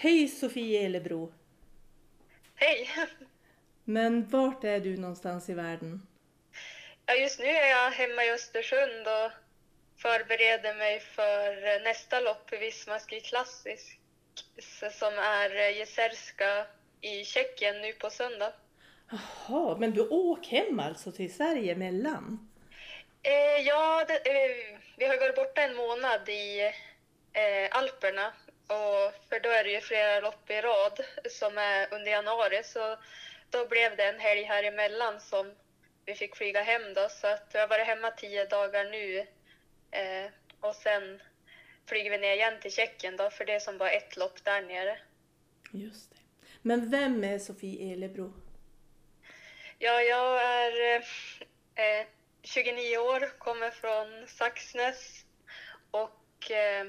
Hej Sofie Elebro! Hej! Men vart är du någonstans i världen? Ja, just nu är jag hemma i Östersund och förbereder mig för nästa lopp i Visma Ski Classic som är Jezerska i Tjeckien nu på söndag. Jaha, men du åker hem alltså till Sverige emellan? Eh, ja, det, eh, vi har varit borta en månad i eh, Alperna och för då är det ju flera lopp i rad som är under januari så då blev det en helg här emellan som vi fick flyga hem då så att jag har varit hemma tio dagar nu eh, och sen flyger vi ner igen till Tjeckien då för det är som bara ett lopp där nere. Just det. Men vem är Sofie Elebro? Ja, jag är eh, 29 år, kommer från Saxnäs och eh,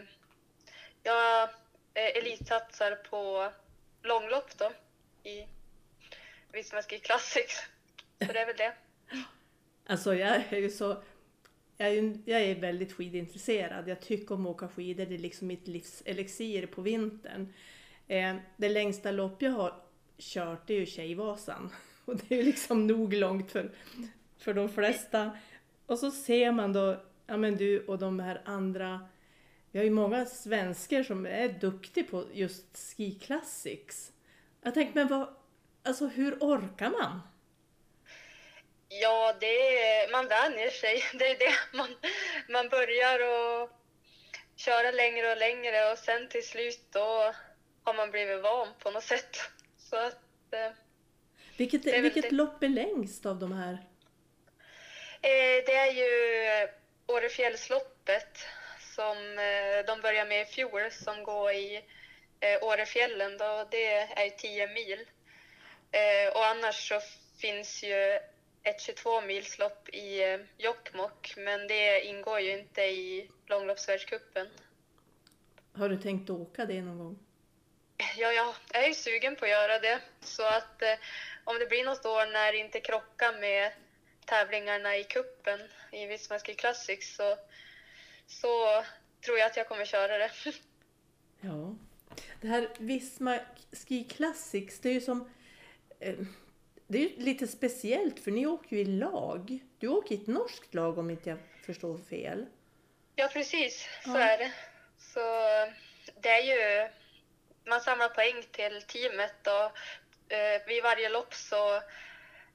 jag eh, elitsatsar på långlopp då i Vismaski Classics. Så det är väl det. Alltså jag är ju så... Jag är, ju- jag är väldigt skidintresserad. Jag tycker om att åka skidor. Det är liksom mitt livs elixir på vintern. Eh, det längsta lopp jag har kört det är ju Tjejvasan. Och det är ju liksom nog långt för, för de flesta. Och så ser man då, ja men du och de här andra. Vi har ju många svenskar som är duktiga på just Ski Classics. Jag tänkte, men vad, alltså hur orkar man? Ja, det är, man vänjer sig. Det är det. Man, man börjar och köra längre och längre och sen till slut då har man blivit van på något sätt. Så att, eh, Vilket, Det vilket det. lopp är längst av de här? Eh, det är ju Årefjällsloppet som eh, de började med i fjol som går i eh, Årefjällen. Då, det är ju 10 mil. Eh, och annars så finns ju ett 22 milslopp i Jokkmokk men det ingår ju inte i långloppsvärldscupen. Har du tänkt åka det någon gång? Ja, ja, jag är ju sugen på att göra det. Så att eh, om det blir något år när det inte krockar med tävlingarna i kuppen i Visma Ski Classics så, så tror jag att jag kommer köra det. Ja. Det här Visma Ski Classics, det är ju som... Eh, det är ju lite speciellt för ni åker ju i lag. Du åker i ett norskt lag om inte jag förstår fel. Ja, precis. Så Ja. är det. Så det är ju... Man samlar poäng till teamet och eh, vid varje lopp så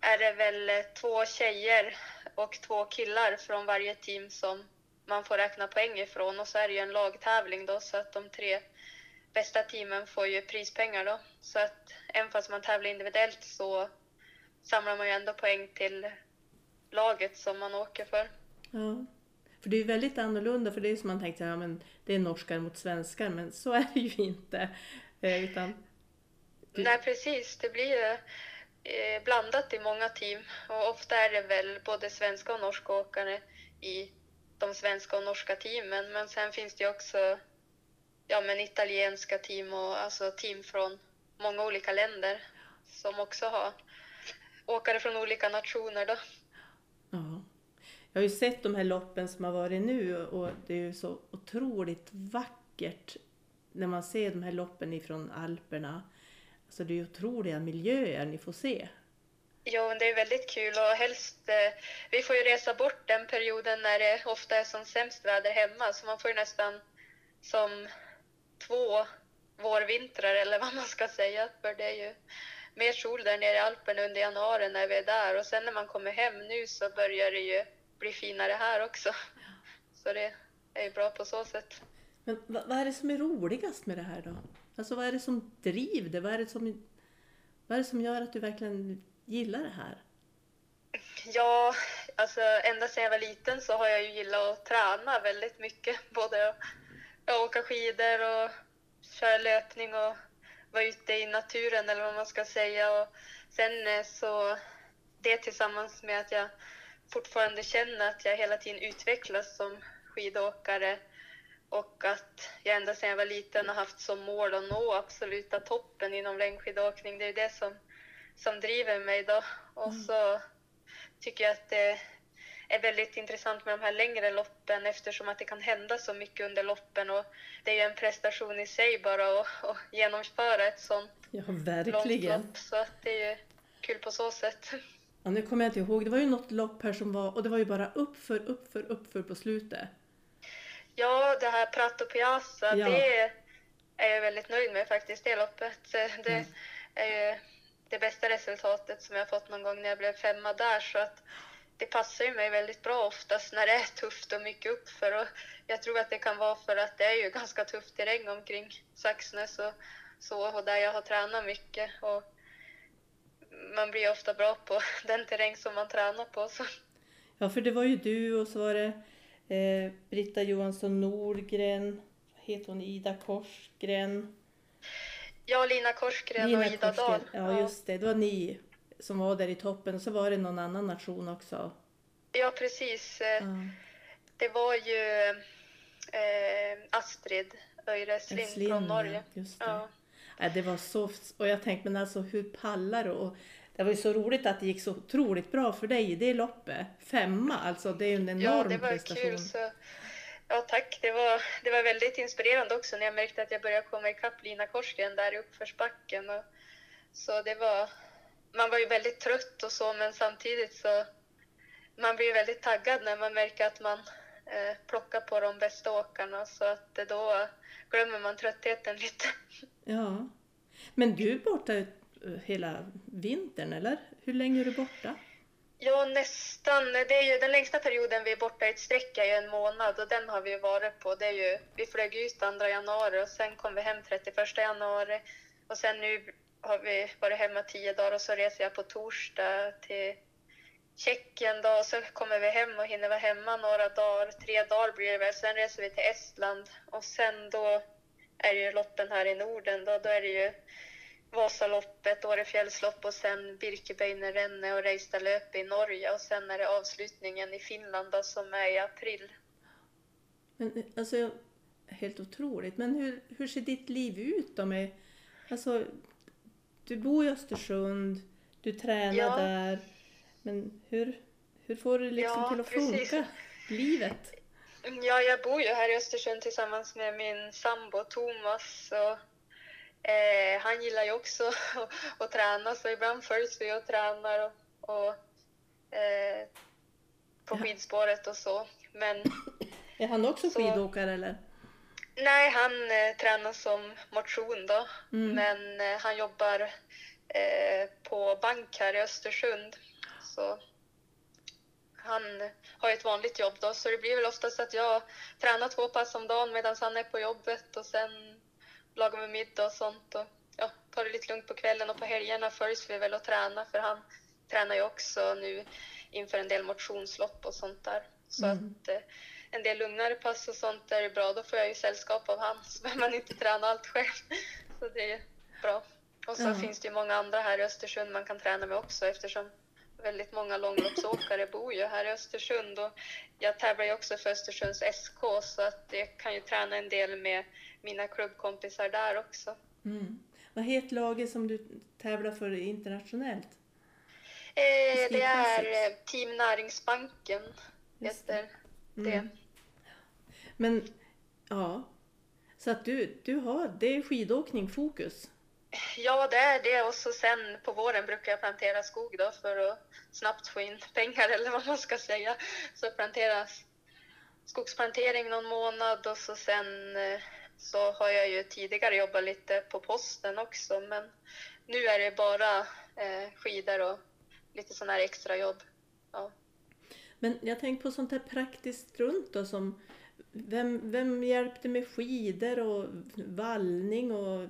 är det väl två tjejer och två killar från varje team som man får räkna poäng ifrån och så är det ju en lagtävling då så att de tre bästa teamen får ju prispengar då. Så att även fast man tävlar individuellt så samlar man ju ändå poäng till laget som man åker för. Ja. För det är ju väldigt annorlunda, för det är ju som man tänkte, ja men det är norskar mot svenskar, men så är det ju inte. Eh, utan, Du- Nej, precis. Det blir ju eh, blandat i många team och ofta är det väl både svenska och norska åkare i de svenska och norska teamen. Men sen finns det också ja, men italienska team och alltså team från många olika länder som också har åkare från olika nationer. Då. ja. Jag har ju sett de här loppen som har varit nu och det är ju så otroligt vackert när man ser de här loppen ifrån Alperna. Alltså det är ju otroliga miljöer ni får se. Jo, det är väldigt kul och helst, eh, vi får ju resa bort den perioden när det ofta är som sämst väder hemma så man får ju nästan som två vårvintrar eller vad man ska säga för det är ju mer sol där nere i Alperna under januari när vi är där och sen när man kommer hem nu så börjar det ju bli finare här också. Så det är ju bra på så sätt. Men vad, vad är det som är roligast med det här då? Alltså vad är det som driver det? Vad är det som, vad är det som gör att du verkligen gillar det här? Ja, alltså ända sedan jag var liten så har jag ju gillat att träna väldigt mycket. Både att åka skidor och köra löpning och vara ute i naturen eller vad man ska säga. Och sen eh, så det tillsammans med att jag fortfarande känner att jag hela tiden utvecklas som skidåkare och att jag ända sedan jag var liten har haft som mål att nå absoluta toppen inom längdskidåkning. Det är det som, som driver mig då. Och så tycker jag att det är väldigt intressant med de här längre loppen eftersom att det kan hända så mycket under loppen och det är ju en prestation i sig bara att, att genomföra ett sånt Ja, långt verkligen. lopp. Så att det är ju kul på så sätt. Ja, nu kommer jag inte ihåg, det var ju något lopp här som var, och det var ju bara uppför, uppför, uppför på slutet. Ja, det här Prato Piazza, Ja. det är jag väldigt nöjd med faktiskt, det loppet. Det Ja. är ju det bästa resultatet som jag fått någon gång när jag blev femma där. Så att det passar ju mig väldigt bra oftast när det är tufft och mycket uppför. Och jag tror att det kan vara för att det är ju ganska tuff terräng omkring Saxnäs och så, och där jag har tränat mycket. Och man blir ofta bra på den terräng som man tränar på. Så. Ja, för det var ju du och så var det eh, Britta Johansson Nordgren, vad heter hon, Ida Korsgren. Jag, Lina Korsgren och Ida Dahl. Ja, just det. Det var ni som var där i toppen och så var det någon annan nation också. ja, precis. Eh, Ja. Det var ju eh, Astrid Öyreslind Östlin, från Norge. ja, Just det. Ja. Ja, det var så, och jag tänkte men alltså hur pallar du? Och det var ju så roligt att det gick så otroligt bra för dig i det loppet. Femma, alltså det är ju en enorm ja, det var prestation. kul. Så, ja, tack. Det var, det var väldigt inspirerande också när jag märkte att jag började komma ikapp Lina Korsgren där i uppförsbacken. Och, så det var, man var ju väldigt trött och så, men samtidigt så man blir ju väldigt taggad när man märker att man eh, plockar på de bästa åkarna så att det då glömmer man tröttheten lite. Ja. Men du är borta eh, hela vintern eller? Hur länge är du borta? Ja, nästan. Det är ju den längsta perioden vi är borta i ett streck är ju en månad och den har vi ju varit på. Det är ju, vi flög ut 2 januari och sen kom vi hem 31 januari och sen nu har vi varit hemma 10 dagar och så reser jag på torsdag till Tjeckien då och så kommer vi hem och hinner vara hemma några dagar, tre dagar blir det väl. Sen reser vi till Estland och sen då är det ju loppen här i Norden då. Då är det ju Vasaloppet, Årefjällslopp och sen Birkebeinerrenne och Reistadlöpet i Norge och sen är det avslutningen i Finland då, som är i april. Men alltså, helt otroligt. Men hur, hur ser ditt liv ut då med, alltså, du bor i Östersund, du tränar Ja. där, men hur, hur får du liksom Ja, till att precis. funka, livet? Ja, jag bor ju här i Östersund tillsammans med min sambo Thomas och eh, han gillar ju också att, träna så ibland följs vi och tränar och, och eh, på skidspåret och så. Men Är han också Så- skidåkare eller? nej, han eh, tränar som motion då. Mm. Men eh, han jobbar eh, på bank här i Östersund. Så han har ett vanligt jobb då, så det blir väl oftast att jag tränar två pass om dagen medan han är på jobbet och sen lagar med middag och sånt. Och, ja, tar det lite lugnt på kvällen och på helgerna följs vi väl och tränar för han tränar ju också nu inför en del motionslopp och sånt där. Så Mm. att eh, en del lugnare pass och sånt är bra, då får jag ju sällskap av han så behöver man inte träna allt själv. Så det är bra. Och så Ja. finns det ju många andra här i Östersund man kan träna med också eftersom väldigt många långloppsåkare bor ju här i Östersund och jag tävlar ju också för Östersunds SK så att jag kan ju träna en del med mina klubbkompisar där också. Mm. Vad heter laget som du tävlar för internationellt? Eh, det är eh, Team Näringsbanken, Just heter det. Mm. Men, ja. Så att du, du har, det är skidåkning fokus. Ja, det är det. Och så sen på våren brukar jag plantera skog då för att snabbt få in pengar eller vad man ska säga. Så planteras skogsplantering någon månad och så sen eh, så har jag ju tidigare jobbat lite på posten också men nu är det bara eh, skidor och lite sådana här extra jobb. Ja. Men jag tänker på sånt här praktiskt runt då som vem, vem hjälpte med skidor och vallning och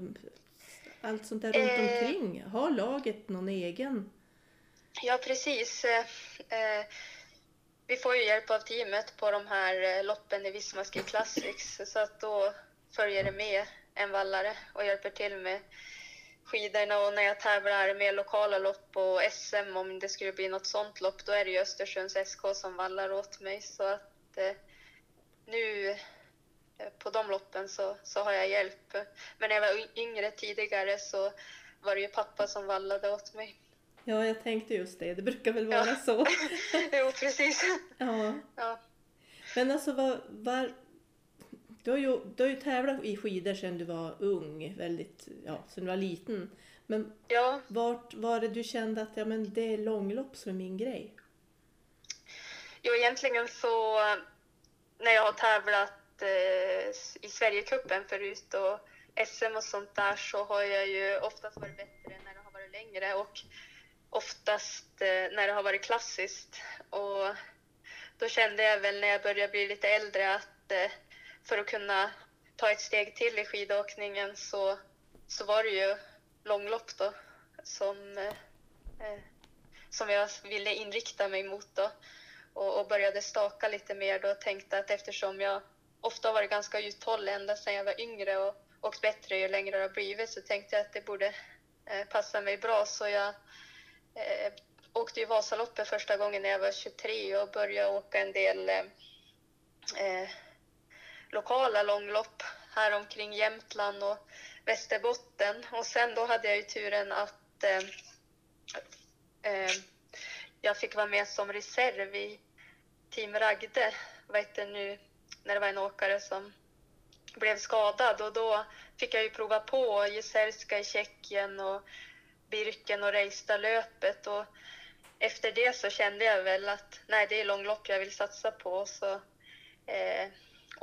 allt sånt där runt Eh. omkring? Har laget någon egen? Ja, precis. Eh, eh, vi får ju hjälp av teamet på de här eh, loppen i Visma Ski Classics så att då följer det med en vallare och hjälper till med skidorna och när jag tävlar med lokala lopp och SM om det skulle bli något sånt lopp då är det ju Östersunds SK som vallar åt mig så att eh, nu eh, på de loppen så, så har jag hjälp. Men när jag var yngre tidigare så var det ju pappa som vallade åt mig. Ja, jag tänkte just det. Det brukar väl vara Ja. så. jo, precis. Ja. Ja. Men alltså var, var, du, har ju, du har ju tävlat i skidor sedan du var ung, väldigt, ja, sedan du var liten. Men ja, vart var det du kände att ja, men det är långlopp som är min grej? jo egentligen så när jag har tävlat eh, i Sverigecupen förut och SM och sånt där så har jag ju oftast varit bättre när det har varit längre och oftast eh, när det har varit klassiskt. Och då kände jag väl när jag började bli lite äldre att eh, för att kunna ta ett steg till i skidåkningen så, så var det ju långlopp då som, eh, som jag ville inrikta mig mot då. Och, och började staka lite mer då och tänkte att eftersom jag ofta har varit ganska uthållig ända sedan jag var yngre och åkt bättre ju längre det har blivit så tänkte jag att det borde eh, passa mig bra. Så jag eh, åkte ju Vasaloppet första gången när jag var 23 och började åka en del eh, eh, lokala långlopp här omkring Jämtland och Västerbotten. Och sen då hade jag ju turen att eh, eh, jag fick vara med som reserv i Team Ragde, vad heter nu, när det var en åkare som blev skadad och då fick jag ju prova på Jezerska i Tjeckien och Birken och Reistadlöpet och efter det så kände jag väl att nej, det är långlopp jag vill satsa på. Så eh,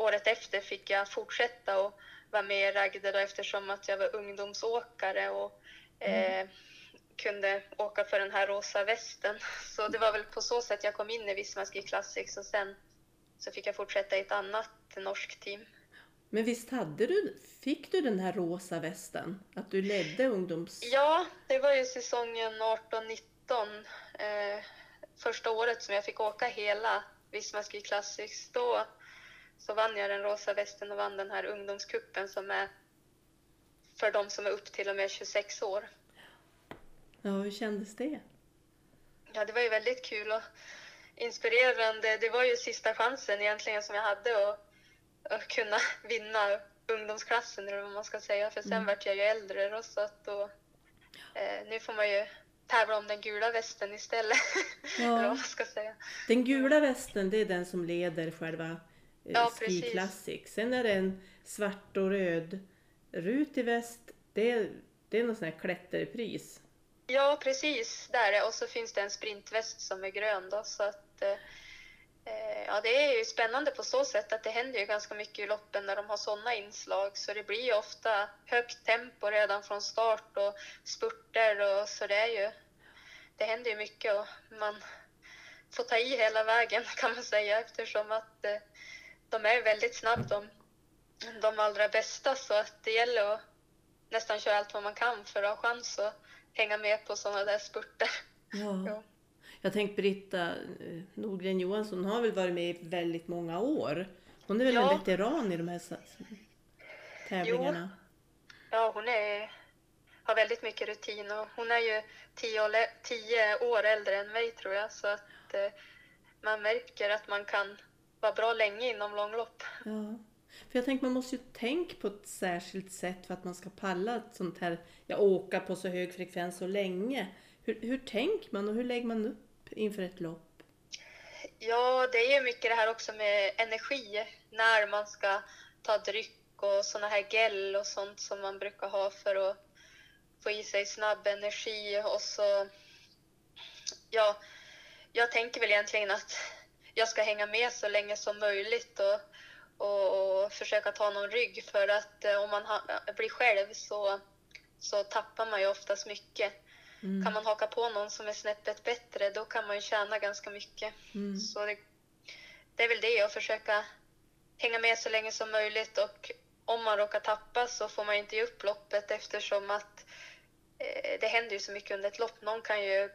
året efter fick jag fortsätta och vara med i Ragde då, eftersom att jag var ungdomsåkare och eh, kunde åka för den här rosa västen. Så det var väl på så sätt jag kom in i Vismaski Classics och sen så fick jag fortsätta i ett annat norskt team. Men visst hade du, fick du den här rosa västen? Att du ledde ungdoms... Ja, det var ju säsongen 18-19. Eh, första året som jag fick åka hela Vismaski Classics. Då så vann jag den rosa västen och vann den här ungdomskuppen som är för de som är upp till och med 26 år. Ja, hur kändes det? Ja, det var ju väldigt kul och inspirerande. Det var ju sista chansen egentligen som jag hade att, att kunna vinna ungdomsklassen eller vad man ska säga. För sen Mm. vart jag ju äldre då, så att då, eh, nu får man ju tävla om den gula västen istället. Ja. eller vad man ska säga. Den gula västen, det är den som leder själva Ja, Ski precis. Classic. Sen är det en svart och röd rutig väst. Det är, det är någon sån här klätterpris. Ja, precis. Där och så finns det en sprintväst som är grön då, så att eh, eh, ja, det är ju spännande på så sätt att det händer ju ganska mycket i loppen när de har sådana inslag, så det blir ju ofta högt tempo redan från start och spurter och så det är ju, det händer ju mycket och man får ta i hela vägen kan man säga eftersom att eh, de är väldigt snabba de, de allra bästa så att det gäller att nästan köra allt vad man kan för att ha chans att hänga med på sådana där spurter. Ja. Ja. Jag tänkte Britta eh, Nordgren Johansson har väl varit med i väldigt många år. Hon är väl Ja. en veteran i de här tävlingarna? Ja, hon är, har väldigt mycket rutin och hon är ju tio tio år äldre än mig tror jag så att eh, man märker att man kan vara bra länge inom långlopp. Ja. För jag tänker man måste ju tänka på ett särskilt sätt för att man ska palla ett sånt här, ja, åka på så hög frekvens så länge. Hur, hur tänker man och hur lägger man upp inför ett lopp? Ja, det är ju mycket det här också med energi när man ska ta dryck och såna här gel och sånt som man brukar ha för att få i sig snabb energi och så ja, jag tänker väl egentligen att jag ska hänga med så länge som möjligt och, och, och försöka ta någon rygg för att eh, om man ha, blir själv så, så tappar man ju oftast mycket. Mm. Kan man haka på någon som är snäppet bättre då kan man ju tjäna ganska mycket. Mm. Så det, det är väl det, att försöka hänga med så länge som möjligt och om man råkar tappa så får man inte ge upp loppet eftersom att eh, det händer ju så mycket under ett lopp. Någon kan ju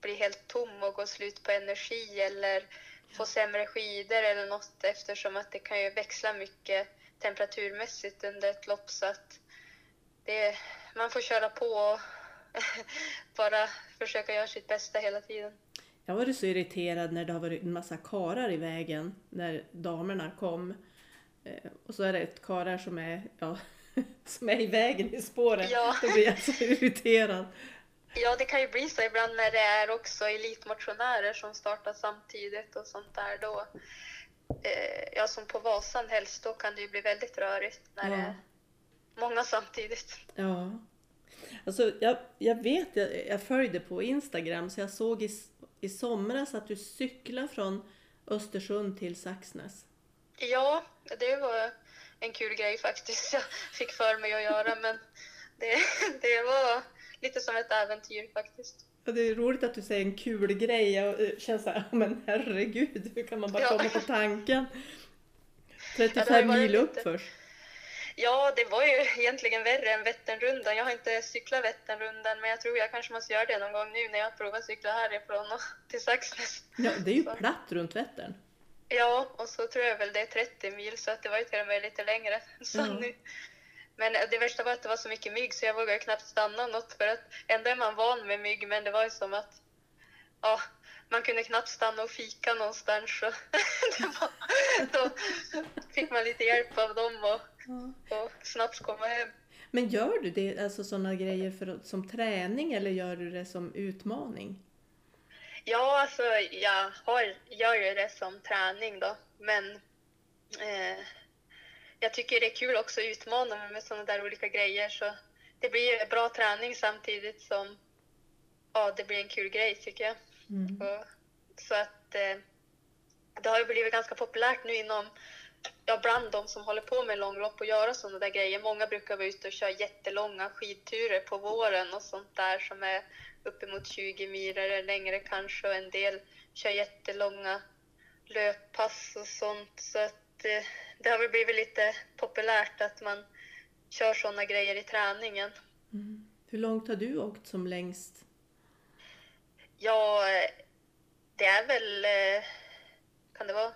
bli helt tom och gå slut på energi eller få sämre skidor eller något eftersom att det kan ju växla mycket temperaturmässigt under ett lopp så att det, man får köra på och bara försöka göra sitt bästa hela tiden. Jag varit så irriterad när det har varit en massa karar i vägen när damerna kom. Eh, Och så är det ett karar som är, ja, som är i vägen i spåret. Ja. Då blir jag så irriterad. Ja, det kan ju bli så ibland när det är också elitmotionärer som startar samtidigt och sånt där. Då, eh, ja, som på Vasan helst, då kan det ju bli väldigt rörigt när Ja. det är många samtidigt. Ja. Alltså, jag, jag vet, jag, jag följde på Instagram så jag såg i, i somras att du cyklar från Östersund till Saxnäs. Ja, det var en kul grej faktiskt jag fick för mig att göra, men det, det var lite som ett äventyr faktiskt. Ja, det är roligt att du säger en kul grej. Jag eh, känner såhär, men herregud, hur kan man bara Ja. komma på tanken? Ja, det har 35 ju varit mil upp lite- först. Ja, det var ju egentligen värre än Vätternrundan. Jag har inte cyklat Vätternrundan, men jag tror jag kanske måste göra det någon gång nu när jag provar cykla härifrån och till Saxnäs. Ja, det är ju Så. platt runt Vättern. Ja, och så tror jag väl det är 30 mil, så att det var ju till och med lite längre. Så Ja. nu. Men det värsta var att det var så mycket mygg så jag vågade knappt stanna något för att ändå är man van med mygg, men det var ju som att ja, man kunde knappt stanna och fika någonstans. Så var, då fick man lite hjälp av dem och, och snabbt komma hem. Men gör du det, alltså sådana grejer för, som träning eller gör du det som utmaning? Ja, alltså jag har, gör ju det som träning då, men eh, jag tycker det är kul också att utmana mig med sådana där olika grejer så det blir bra träning samtidigt som ja, det blir en kul grej tycker jag. Mm. Och, så att eh, det har ju blivit ganska populärt nu inom, ja bland de som håller på med långlopp och göra sådana där grejer. Många brukar vara ute och köra jättelånga skidturer på våren och sånt där som är uppemot 20 mil eller längre kanske och en del kör jättelånga löppass och sånt. Så att eh, det har väl blivit lite populärt att man kör sådana grejer i träningen. Mm. Hur långt har du åkt som längst? Ja, det är väl... eh, Kan det vara?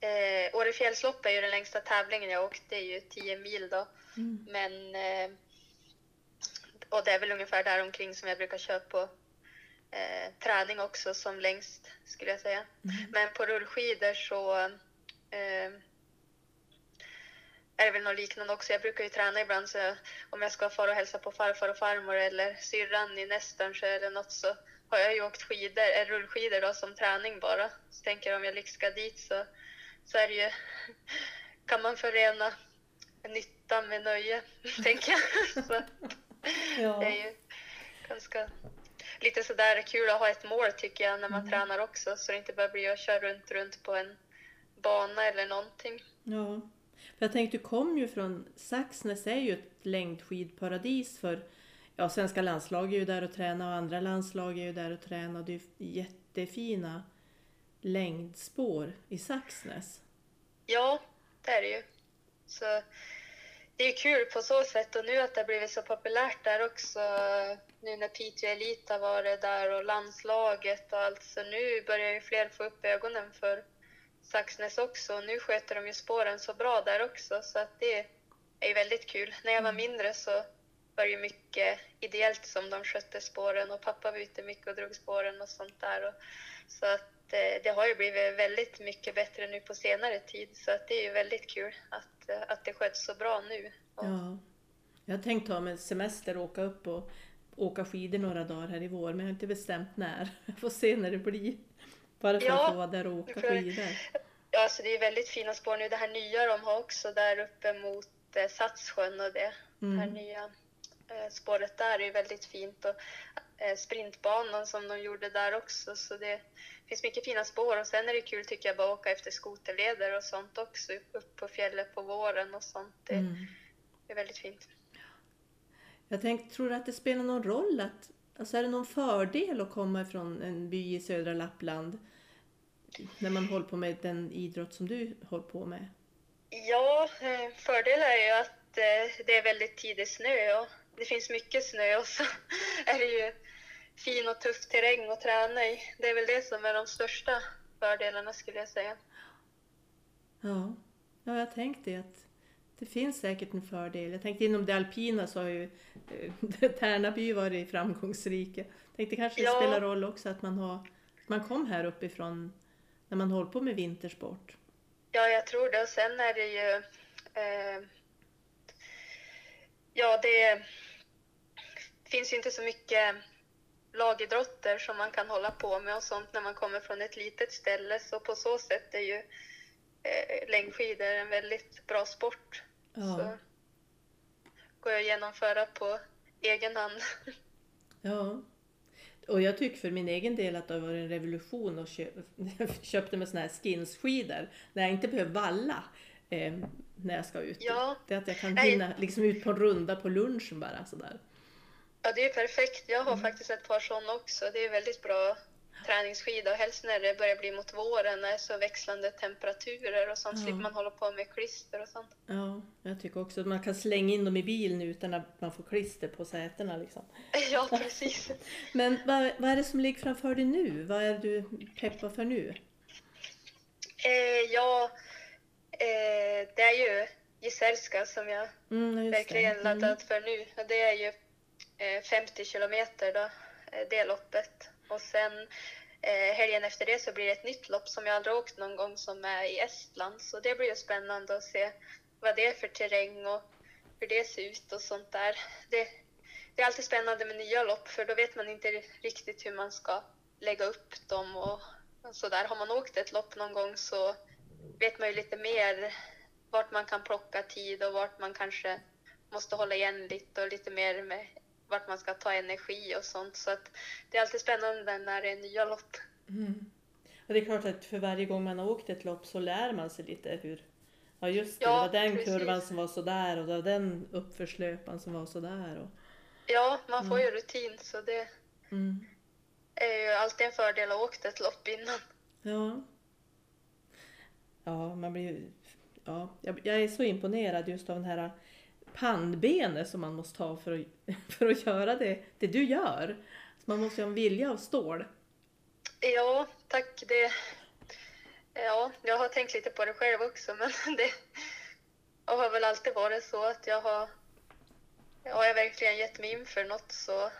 Eh, Årefjällslopp är ju den längsta tävlingen jag åkt. Det är ju 10 mil då. Mm. Men... Eh, och det är väl ungefär där omkring som jag brukar köra på eh, träning också som längst skulle jag säga. Mm. Men på rullskidor så eh, är det väl något liknande också. Jag brukar ju träna ibland så om jag ska fara och hälsa på farfar och farmor eller syrran i Nästernsjö eller något så har jag ju åkt skidor, eh, rullskidor då, som träning bara. Så tänker jag om jag ska dit så, så är det ju, kan man förena nytta med nöje, tänker jag. Så Ja. det är ju ganska lite sådär kul att ha ett mål tycker jag när man Mm. tränar också så det inte bara blir att köra runt, runt på en bana eller någonting. Ja. Jag tänkte, du kom ju från Saxnäs är ju ett längdskidparadis för ja, svenska landslag är ju där och tränar och andra landslag är ju där och tränar. och Det är ju jättefina längdspår i Saxnäs. Ja, det är det ju. Så det är kul på så sätt och nu att det har blivit så populärt där också. Nu när Piteå Elit har varit där och landslaget och allt så nu börjar ju fler få upp ögonen för Saxnäs också nu sköter de ju spåren så bra där också så att det är ju väldigt kul. När jag var mindre så var det ju mycket ideellt som de skötte spåren och pappa var ute mycket och drog spåren och sånt där. Och, så att eh, det har ju blivit väldigt mycket bättre nu på senare tid så att det är ju väldigt kul att, eh, att det sköts så bra nu. Och, Ja. Jag har tänkt ta mig semester och åka upp och åka skidor några dagar här i vår men jag har inte bestämt när. Jag får se när det blir. Bara för Ja, att få vara där och åka skidor. Ja, alltså det är väldigt fina spår nu. Det här nya de har också där uppe mot eh, Satssjön och det. Det här Mm. nya eh, spåret där är ju väldigt fint och eh, sprintbanan som de gjorde där också. Så det finns mycket fina spår och sen är det kul tycker jag bara åka efter skoterleder och sånt också upp på fjället på våren och sånt. Det Mm. är väldigt fint. Jag tänkte, tror du att det spelar någon roll att, alltså är det någon fördel att komma ifrån en by i södra Lappland när man håller på med den idrott som du håller på med? Ja, eh, fördelen är ju att eh, det är väldigt tidig snö och det finns mycket snö och så är det ju fin och tuff terräng att träna i. Det är väl det som är de största fördelarna skulle jag säga. Ja, ja jag tänkte att det finns säkert en fördel. Jag tänkte inom det alpina så har ju eh, Tärnaby varit framgångsrika. Jag tänkte kanske det Ja. spelar roll också att man, har, man kom här uppifrån när man håller på med vintersport. Ja, jag tror det. Och sen är det ju... Eh, ja, det finns ju inte så mycket lagidrotter som man kan hålla på med och sånt när man kommer från ett litet ställe. Så på så sätt är ju eh, längdskidor en väldigt bra sport. Ja. Så går jag att genomföra på egen hand. Ja. Och jag tycker för min egen del att det har varit en revolution köpa, jag köpte med såna här skinsskidor när jag inte behöver valla eh, när jag ska ut. Ja. Det är att jag kan hinna liksom ut på en runda på lunchen bara sådär. Ja, det är perfekt. Jag har faktiskt ett par sådana också. Det är väldigt bra träningsskida och helst när det börjar bli mot våren när det är så växlande temperaturer och sånt Ja. slipper man hålla på med klister och sånt. Ja, jag tycker också att man kan slänga in dem i bilen utan att man får klister på sätena liksom. Ja, precis. Men vad, vad är det som ligger framför dig nu? Vad är du peppad för nu? Eh, ja, eh, det är ju Jizerska som jag Mm, verkligen det. laddat för nu. Det är ju eh, 50 kilometer då, eh, det loppet. Och sen eh, helgen efter det så blir det ett nytt lopp som jag aldrig åkt någon gång som är i Estland. Så det blir ju spännande att se vad det är för terräng och hur det ser ut och sånt där. Det, det är alltid spännande med nya lopp för då vet man inte riktigt hur man ska lägga upp dem och så där. Har man åkt ett lopp någon gång så vet man ju lite mer vart man kan plocka tid och vart man kanske måste hålla igen lite och lite mer med vart man ska ta energi och sånt. Så att det är alltid spännande när det är nya lopp. Mm. Och det är klart att för varje gång man har åkt ett lopp så lär man sig lite hur Ja just det, Ja, det var den precis. kurvan som var sådär och det var den uppförslöpan som var sådär. Och, Ja, man får ju rutin så det mm. är ju alltid en fördel att ha åkt ett lopp innan. Ja. Ja, man blir ja, jag, jag är så imponerad just av den här pannbenet som man måste ha för att, för att göra det, det du gör. Så man måste ju ha en vilja av stål. Ja, tack. Det, ja, jag har tänkt lite på det själv också, men det har väl alltid varit så att jag har... Har jag verkligen gett mig in för något så,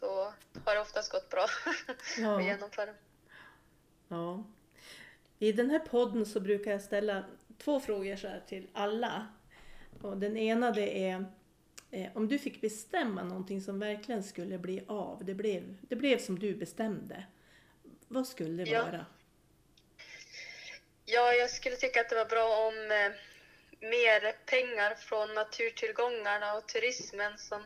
så har det oftast gått bra Ja. att genomföra. Ja. I den här podden så brukar jag ställa två frågor så till alla. Och den ena det är eh, om du fick bestämma någonting som verkligen skulle bli av, det blev, det blev som du bestämde. Vad skulle det Ja. vara? Ja, jag skulle tycka att det var bra om eh, mer pengar från naturtillgångarna och turismen som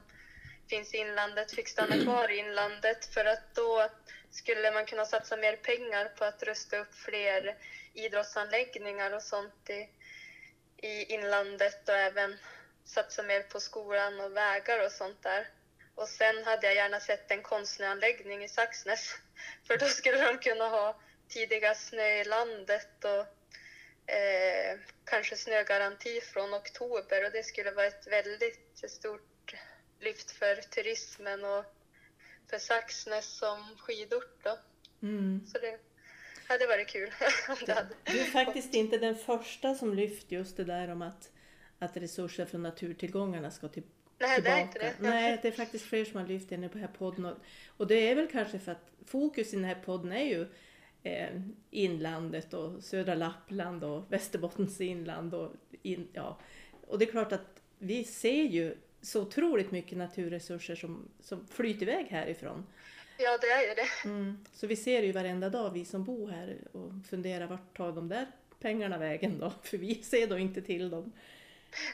finns i inlandet fick stanna kvar i inlandet för att då skulle man kunna satsa mer pengar på att rusta upp fler idrottsanläggningar och sånt i, i inlandet och även satsa mer på skolan och vägar och sånt där. Och sen hade jag gärna sett en konstnäranläggning i Saxnäs för då skulle de kunna ha tidiga snö i landet och eh, kanske snögaranti från oktober och det skulle vara ett väldigt stort lyft för turismen och för Saxnäs som skidort då. Mm. Så det hade varit kul det Du är faktiskt inte den första som lyft just det där om att, att resurser från naturtillgångarna ska till, Nej, det tillbaka. är inte det. Nej, det är faktiskt fler som har lyft det nu på den här podden. Och, och det är väl kanske för att fokus i den här podden är ju eh, inlandet och södra Lappland och Västerbottens inland. Och, in, ja. och det är klart att vi ser ju så otroligt mycket naturresurser som, som flyter iväg härifrån. Ja, det är ju det. Mm. Så vi ser ju varenda dag, vi som bor här, och funderar vart tar de där pengarna vägen då? För vi ser då inte till dem.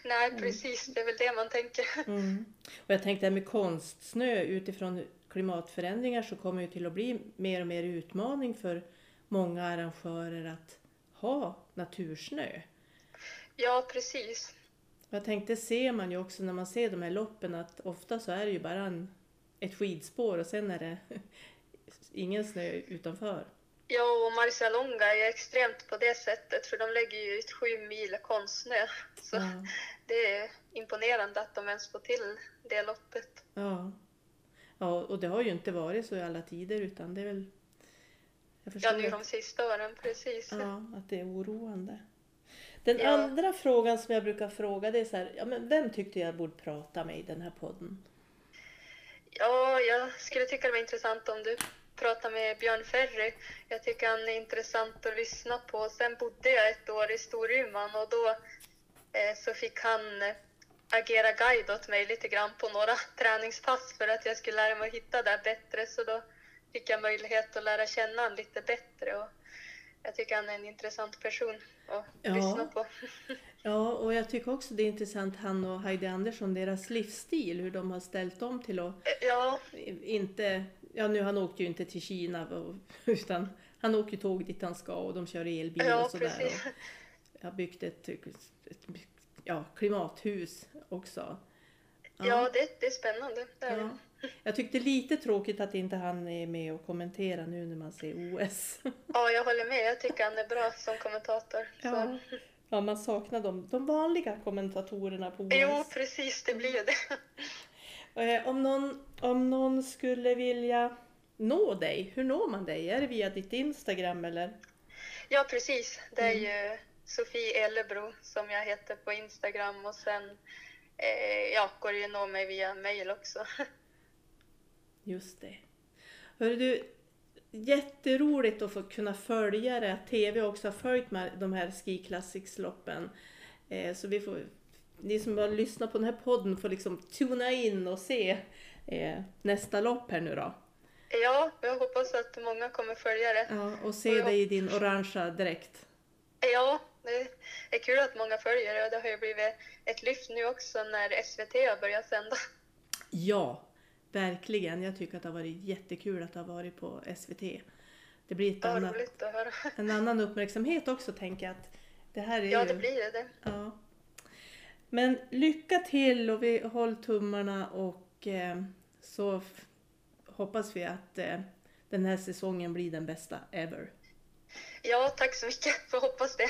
Nej, precis. Det är väl det man tänker. Mm. Och jag tänkte det här med konstsnö, utifrån klimatförändringar så kommer det till att bli mer och mer utmaning för många arrangörer att ha natursnö. Ja, precis. Jag tänkte, ser man ju också när man ser de här loppen att ofta så är det ju bara en, ett skidspår och sen är det ingen snö utanför. Ja, och Marcialonga är ju extremt på det sättet för de lägger ju ut sju mil konstsnö. Så Ja. det är imponerande att de ens får till det loppet. Ja. ja, och det har ju inte varit så i alla tider utan det är väl... Ja, nu att, de sista åren, precis. ja, att det är oroande. Den Ja. andra frågan som jag brukar fråga det är så här, ja, men vem tyckte jag borde prata med i den här podden? Ja, jag skulle tycka det var intressant om du pratade med Björn Ferry. Jag tycker han är intressant att lyssna på. Sen bodde jag ett år i Storuman och då eh, så fick han eh, agera guide åt mig lite grann på några träningspass för att jag skulle lära mig att hitta det bättre. Så då fick jag möjlighet att lära känna honom lite bättre. Och jag tycker han är en intressant person att Ja. lyssna på. Ja, och jag tycker också det är intressant han och Heidi Andersson, deras livsstil, hur de har ställt om till att Ja, inte, ja nu han åkte ju inte till Kina utan han åker tåg dit han ska och de kör elbil ja och sådär. precis. Och har byggt ett, ett, ja, klimathus också. Ja, det, det är spännande. Det är. Ja. Jag tyckte lite tråkigt att inte han är med och kommenterar nu när man ser OS. Ja, jag håller med. Jag tycker han är bra som kommentator. Ja, ja man saknar de, de vanliga kommentatorerna på OS. Jo, precis. Det blir det. Eh, Om någon, om någon skulle vilja nå dig, hur når man dig? Är det via ditt Instagram eller? Ja, precis. Det är ju Sofie Ellebro som jag heter på Instagram och sen eh, ja, går det ju att nå mig via mail också. Just det. Hörru du, jätteroligt att få kunna följa det. Att TV också har följt med de här Ski Classics-loppen. Eh, så vi får, ni som har lyssnat på den här podden får liksom tuna in och se eh, nästa lopp här nu då. Ja, jag hoppas att många kommer följa det. Ja, och se Ja. dig i din orangea dräkt. Ja, det är kul att många följer det och det har ju blivit ett lyft nu också när SVT har börjat sända. Ja, verkligen. Jag tycker att det har varit jättekul att det har varit på SVT. Det blir ett annat, en annan uppmärksamhet också tänker jag. Att det här är Ja, ju... det blir det. Ja. Men lycka till och vi håller tummarna och eh, så hoppas vi att eh, den här säsongen blir den bästa ever. Ja, tack så mycket. Får hoppas det.